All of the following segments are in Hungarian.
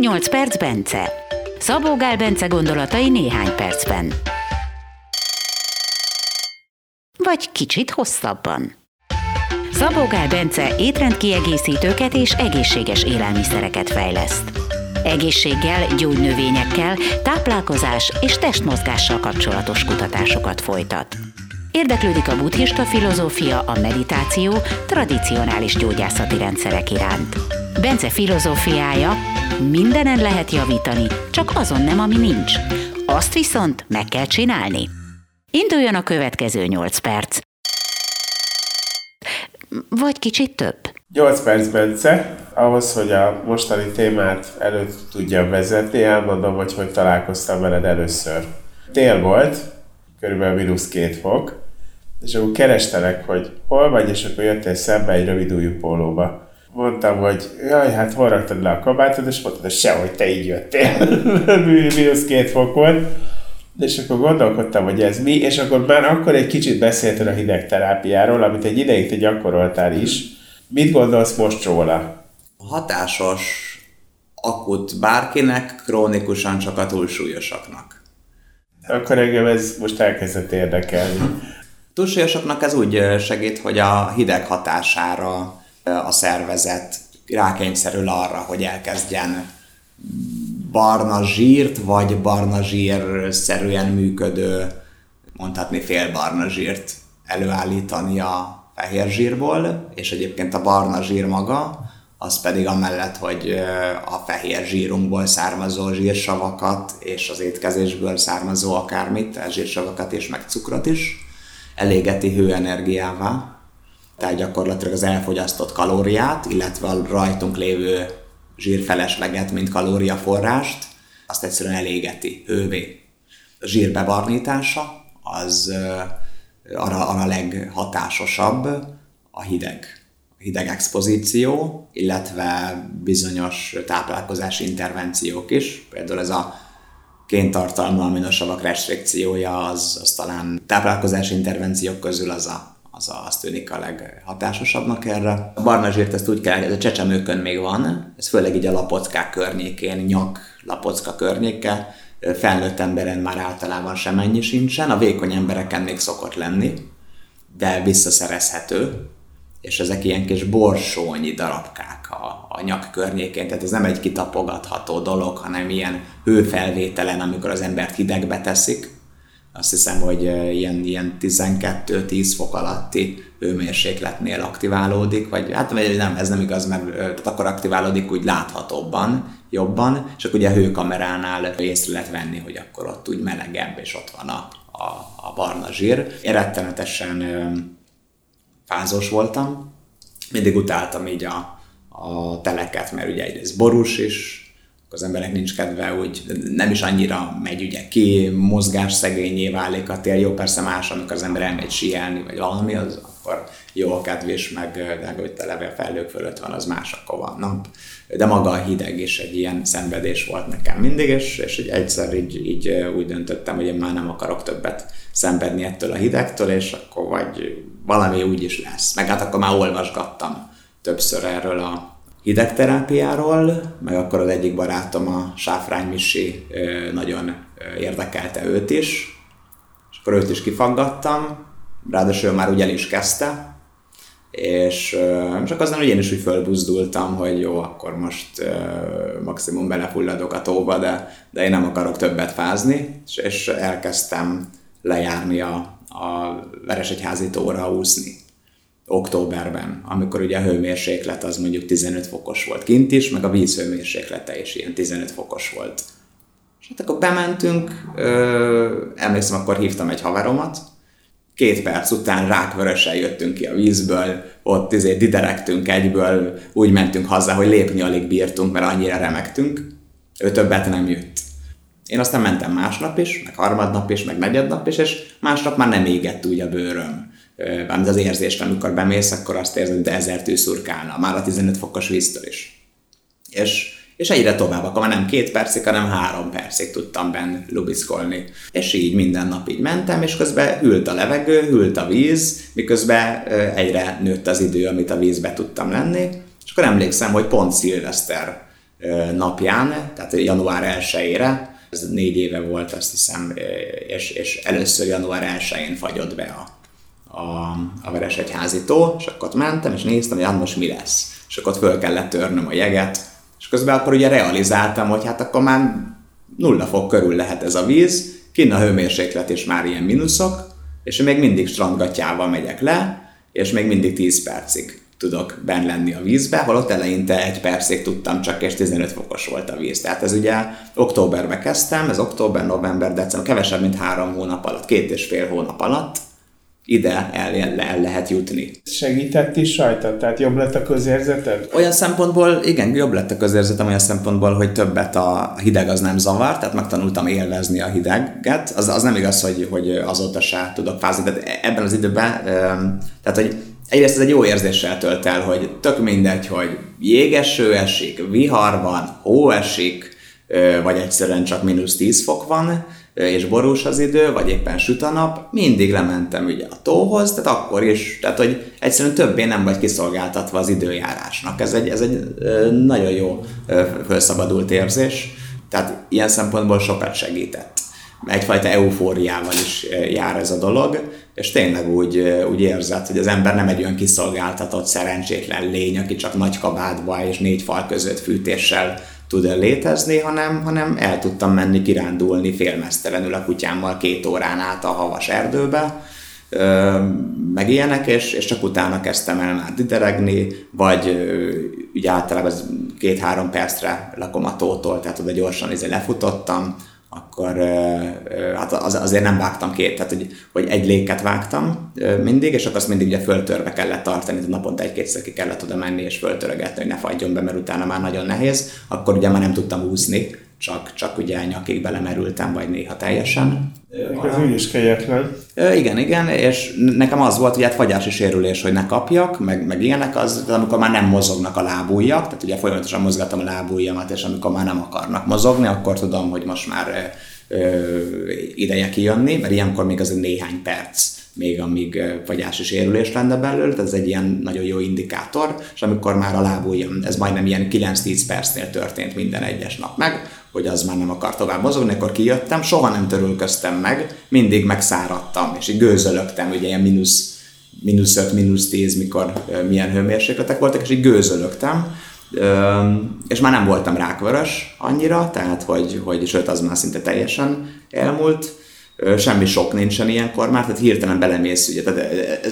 8 perc Bence. Szabó Gál Bence gondolatai néhány percben. Vagy kicsit hosszabban. Szabó Gál Bence étrendkiegészítőket és egészséges élelmiszereket fejleszt. Egészséggel, gyógynövényekkel, táplálkozás és testmozgással kapcsolatos kutatásokat folytat. Érdeklődik a buddhista filozófia, a meditáció, tradicionális gyógyászati rendszerek iránt. Bence filozófiája, mindenen lehet javítani, csak azon nem, ami nincs. Azt viszont meg kell csinálni. Induljon a következő 8 perc. Vagy kicsit több. 8 perc, Bence. Ahhoz, hogy a mostani témát előtt tudjam vezetni, elmondom, hogy hogy találkoztam veled először. Tél volt, körülbelül mínusz két fok, és akkor kerestelek, hogy hol vagy, és akkor jöttél szembe egy rövid ujjú pólóba. Mondtam, hogy jaj, hát hol raktad le a kabátod, és mondtad, hogy sehogy te így jöttél. mínusz két fok volt. És akkor gondolkodtam, hogy ez mi, és akkor már akkor egy kicsit beszéltél a hidegterápiáról, amit egy ideig te gyakoroltál is. Mit gondolsz most róla? Hatásos akut bárkinek, krónikusan csak a túlsúlyosaknak. Akkor engem ez most elkezdett érdekelni. Túlsúlyosoknak ez úgy segít, hogy a hideg hatására a szervezet rákényszerül arra, hogy elkezdjen barna zsírt, vagy barna zsír-szerűen működő, mondhatni fél barna zsírt előállítani a fehér zsírból, és egyébként a barna zsír maga, az pedig amellett, hogy a fehér zsírunkból származó zsírsavakat és az étkezésből származó akármit, zsírsavakat és meg cukrot is, elégeti hőenergiává, tehát gyakorlatilag az elfogyasztott kalóriát, illetve a rajtunk lévő zsírfelesleget, mint kalóriaforrást, azt egyszerűen elégeti hővé. A zsír bebarnítása az arra, arra leghatásosabb a hideg. A hideg expozíció, illetve bizonyos táplálkozási intervenciók is. Például ez a kéntartalmú aminosavak restrikciója, az, az talán táplálkozási intervenciók közül az a az, az tűnik a leghatásosabbnak erre. A barna zsírt ezt úgy kell, ez a csecsemőkön még van, ez főleg így a lapockák környékén, nyak lapocka környéke, felnőtt emberen már általában sem sincsen, a vékony embereken még szokott lenni, de visszaszerezhető, és ezek ilyen kis borsónyi darabkák a, a nyak környékén, tehát ez nem egy kitapogatható dolog, hanem ilyen hőfelvételen, amikor az embert hidegbe teszik, azt hiszem, hogy ilyen, ilyen 12-10 fok alatti hőmérsékletnél aktiválódik, vagy hát vagy nem, ez nem igaz, mert tehát akkor aktiválódik úgy láthatóbban, jobban, és akkor ugye a hőkameránál észre lehet venni, hogy akkor ott úgy melegebb, és ott van a, a, a barna zsír. Én rettenetesen fázós voltam, mindig utáltam így a, a teleket, mert ugye egyrészt borús is, az emberek nincs kedve, úgy nem is annyira megy ugye ki, mozgás szegényé válik a tél. Jó, persze más, amikor az ember elmegy síelni, vagy valami, az akkor jó a kedvés, meg de hogy leve felhők fölött van, az más, akkor van nap. De maga a hideg is egy ilyen szenvedés volt nekem mindig, és, és egy egyszer így, így úgy döntöttem, hogy én már nem akarok többet szenvedni ettől a hidegtől, és akkor vagy valami úgy is lesz. Meg hát akkor már olvasgattam többször erről a hidegterápiáról, meg akkor az egyik barátom, a Sáfrány Misi nagyon érdekelte őt is, és akkor őt is kifaggattam, ráadásul már úgy el is kezdte, és csak aztán hogy én is úgy fölbuzdultam, hogy jó, akkor most maximum belefulladok a tóba, de, de én nem akarok többet fázni, és, és elkezdtem lejárni a, a Veresegyházi tóra úszni októberben, amikor ugye a hőmérséklet az mondjuk 15 fokos volt kint is, meg a víz hőmérséklete is ilyen 15 fokos volt. És hát akkor bementünk, ö, emlékszem, akkor hívtam egy haveromat, két perc után rákvörösen jöttünk ki a vízből, ott izé diderektünk egyből, úgy mentünk haza, hogy lépni alig bírtunk, mert annyira remegtünk. Ő többet nem jött. Én aztán mentem másnap is, meg harmadnap is, meg negyednap is, és másnap már nem égett úgy a bőröm az az érzést, amikor bemész, akkor azt érzed, hogy ezer tű már a 15 fokos víztől is. És, és egyre tovább, akkor már nem két percig, hanem három percig tudtam benn lubiszkolni. És így minden nap így mentem, és közben hűlt a levegő, hűlt a víz, miközben egyre nőtt az idő, amit a vízbe tudtam lenni. És akkor emlékszem, hogy pont szilveszter napján, tehát január 1-ére, ez négy éve volt, azt hiszem, és, és először január 1-én fagyott be a, a, a Veresegyházi tó, és akkor ott mentem, és néztem, hogy hát most mi lesz. És akkor ott föl kellett törnöm a jeget, és közben akkor ugye realizáltam, hogy hát akkor már nulla fok körül lehet ez a víz, kinn a hőmérséklet is már ilyen mínuszok, és még mindig strandgatjával megyek le, és még mindig 10 percig tudok benn lenni a vízbe, holott eleinte egy percig tudtam csak, és 15 fokos volt a víz. Tehát ez ugye októberbe kezdtem, ez október, november, december, kevesebb, mint három hónap alatt, két és fél hónap alatt ide el, el lehet jutni. Segített is rajta? Tehát jobb lett a közérzeted? Olyan szempontból, igen, jobb lett a közérzetem olyan szempontból, hogy többet a hideg az nem zavar, tehát megtanultam élvezni a hideget. Az, az nem igaz, hogy, hogy azóta se tudok fázni, tehát ebben az időben, tehát hogy egyrészt ez egy jó érzéssel tölt el, hogy tök mindegy, hogy jégeső esik, vihar van, hó esik, vagy egyszerűen csak mínusz 10 fok van, és borús az idő, vagy éppen süt a nap, mindig lementem ugye a tóhoz, tehát akkor is, tehát hogy egyszerűen többé nem vagy kiszolgáltatva az időjárásnak. Ez egy, ez egy nagyon jó felszabadult érzés, tehát ilyen szempontból sokat segített. Egyfajta eufóriával is jár ez a dolog, és tényleg úgy, úgy érzed, hogy az ember nem egy olyan kiszolgáltatott, szerencsétlen lény, aki csak nagy kabátba és négy fal között fűtéssel tud létezni, hanem, hanem el tudtam menni kirándulni félmeztelenül a kutyámmal két órán át a havas erdőbe, meg ilyenek, és, és csak utána kezdtem el már dideregni, vagy ugye általában két-három percre lakom a tótól, tehát oda gyorsan izé lefutottam, akkor hát az, azért nem vágtam két, tehát hogy, hogy egy léket vágtam mindig, és akkor azt mindig ugye föltörve kellett tartani, tehát naponta egy-kétszer ki kellett oda menni és föltörögetni, hogy ne fagyjon be, mert utána már nagyon nehéz, akkor ugye már nem tudtam úszni, csak, csak ugye nyakig belemerültem, vagy néha teljesen. Ez úgy is kegyetlen. Igen, igen, és nekem az volt, hogy hát fagyási sérülés, hogy ne kapjak, meg, meg ilyenek, az, amikor már nem mozognak a lábújjak, tehát ugye folyamatosan mozgatom a lábújjamat, és amikor már nem akarnak mozogni, akkor tudom, hogy most már ö, ideje kijönni, mert ilyenkor még az egy néhány perc még amíg fagyási sérülés lenne belőle, ez egy ilyen nagyon jó indikátor, és amikor már a lábújjam, ez majdnem ilyen 9-10 percnél történt minden egyes nap meg, hogy az már nem akar tovább mozogni, akkor kijöttem, soha nem törülköztem meg, mindig megszáradtam, és így gőzölögtem, ugye ilyen mínusz, mínusz 5, mínusz 10, mikor milyen hőmérsékletek voltak, és így gőzölögtem, és már nem voltam rákvörös annyira, tehát hogy, hogy sőt, az már szinte teljesen elmúlt, semmi sok nincsen ilyenkor már, tehát hirtelen belemész, ugye, tehát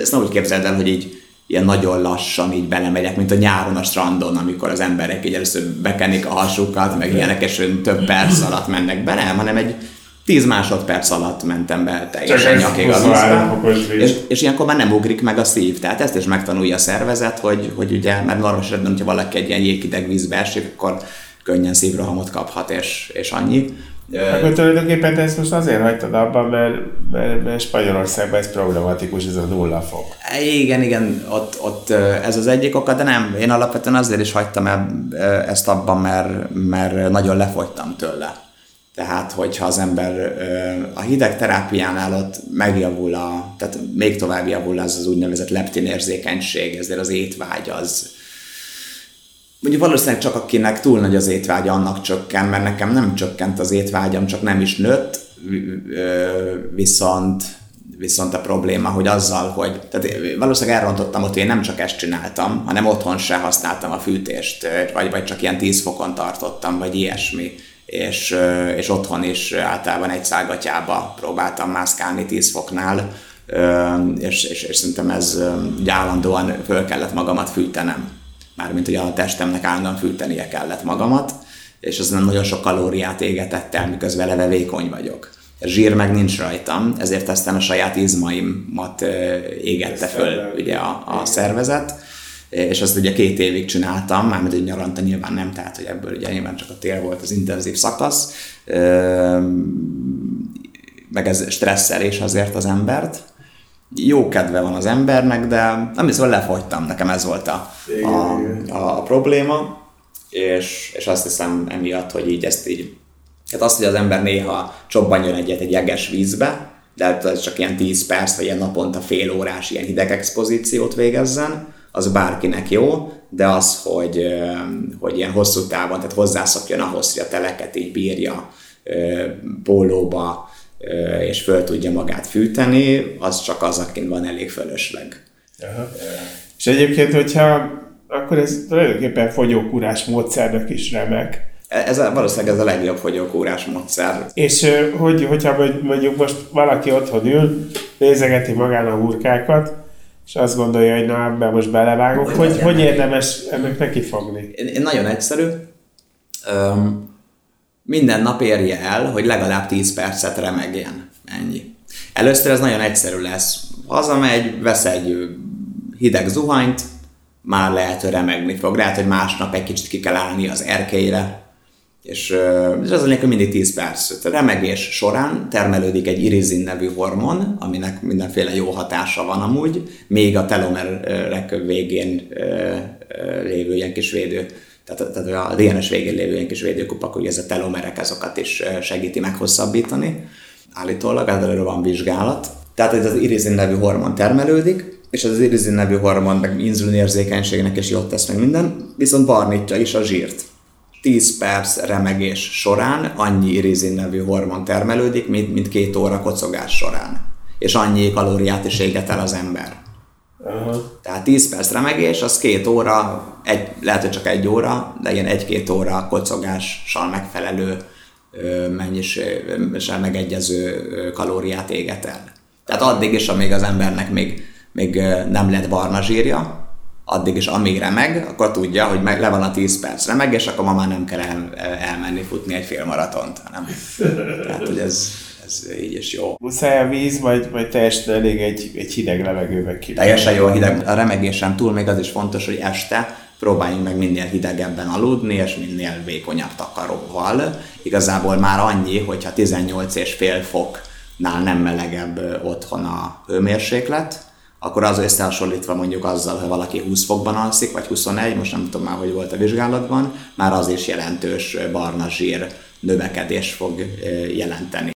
ezt nem úgy képzeld el, hogy így ilyen nagyon lassan így belemegyek, mint a nyáron a strandon, amikor az emberek így először bekenik a hasukat, meg ilyenek, és több perc alatt mennek be, nem, hanem egy 10 másodperc alatt mentem be teljesen nyakig a vízbe, és, és ilyenkor már nem ugrik meg a szív, tehát ezt is megtanulja a szervezet, hogy, hogy ugye, mert normális esetben, hogyha valaki egy ilyen jégideg vízbe esik, akkor könnyen szívrohamot kaphat, és, és annyi. Akkor tulajdonképpen te ezt most azért hagytad abban, mert, mert, mert Spanyolországban ez problematikus, ez a nulla fok. Igen, igen, ott, ott ez az egyik oka, de nem, én alapvetően azért is hagytam ezt abban, mert, mert nagyon lefogytam tőle. Tehát, hogyha az ember a hideg terápiánál ott megjavul, a, tehát még tovább javul az az úgynevezett leptinérzékenység, ezért az étvágy az, Mondjuk valószínűleg csak akinek túl nagy az étvágya, annak csökken, mert nekem nem csökkent az étvágyam, csak nem is nőtt, viszont viszont a probléma, hogy azzal, hogy tehát valószínűleg elrontottam ott, hogy én nem csak ezt csináltam, hanem otthon se használtam a fűtést, vagy, vagy csak ilyen 10 fokon tartottam, vagy ilyesmi. És, és otthon is általában egy szágatyába próbáltam mászkálni 10 foknál, és, és, és szerintem ez állandóan föl kellett magamat fűtenem mármint hogy a testemnek állandóan fűtenie kellett magamat, és az nem nagyon sok kalóriát égetett el, miközben eleve vékony vagyok. A zsír meg nincs rajtam, ezért aztán a saját izmaimat égette föl ugye a, a szervezet, és azt ugye két évig csináltam, mármint hogy nyaranta nyilván nem, tehát hogy ebből ugye nyilván csak a tél volt az intenzív szakasz, meg ez stresszelés azért az embert, jó kedve van az embernek, de nem is lefogytam, nekem ez volt a, a, a, a probléma, és, és azt hiszem emiatt, hogy így ezt így, hát azt, hogy az ember néha csobbanjon egyet egy jeges vízbe, de hát ez csak ilyen 10 perc, vagy ilyen naponta fél órás ilyen hideg expozíciót végezzen, az bárkinek jó, de az, hogy, hogy ilyen hosszú távon, tehát hozzászokjon ahhoz, hogy a teleket így bírja pólóba, és föl tudja magát fűteni, az csak az, akin van elég fölösleg. Aha. És egyébként, hogyha akkor ez tulajdonképpen fogyókúrás módszernek is remek. Ez a, valószínűleg ez a legjobb fogyókúrás módszer. És hogy, hogyha mondjuk most valaki otthon ül, nézegeti magán a hurkákat, és azt gondolja, hogy na, ebben most belevágok, hogy, hogy, hogy érdemes ennek neki fogni? Nagyon egyszerű. Um, minden nap érje el, hogy legalább 10 percet remegjen. Ennyi. Először ez nagyon egyszerű lesz. Hazamegy, vesz egy hideg zuhanyt, már lehet, hogy remegni fog. Lehet, hogy másnap egy kicsit ki kell állni az erkeire, és ez az a mindig 10 perc. A remegés során termelődik egy irizin nevű hormon, aminek mindenféle jó hatása van amúgy, még a telomerek végén lévő ilyen kis védő tehát, tehát a DNS végén lévő ilyen kis védőkupak, hogy ez a telomerek azokat is segíti meghosszabbítani. Állítólag erről van vizsgálat. Tehát ez az irizin nevű hormon termelődik, és az irizin nevű hormon meg inzulinérzékenységnek is jót tesz meg minden, viszont barnítja is a zsírt. 10 perc remegés során annyi irizin nevű hormon termelődik, mint, mint két óra kocogás során. És annyi kalóriát is éget el az ember. Uh-huh. Tehát 10 perc remegés, az két óra, egy, lehet, hogy csak egy óra, de ilyen egy-két óra kocogással megfelelő mennyiséggel megegyező kalóriát éget el. Tehát addig is, amíg az embernek még, még nem lett barna zsírja, addig is amíg remeg, akkor tudja, hogy meg, le van a 10 perc remeg, és akkor ma már nem kell el, elmenni futni egy fél maratont, hanem tehát, hogy ez, ez így is jó. Muszáj a víz, vagy, vagy teljesen elég egy, egy hideg levegőbe ki? Teljesen jó a hideg. A remegésen túl még az is fontos, hogy este próbáljunk meg minél hidegebben aludni, és minél vékonyabb takaróval. Igazából már annyi, hogyha 18 és fél foknál nem melegebb otthon a hőmérséklet, akkor az összehasonlítva mondjuk azzal, hogy valaki 20 fokban alszik, vagy 21, most nem tudom már, hogy volt a vizsgálatban, már az is jelentős barna zsír növekedés fog jelenteni.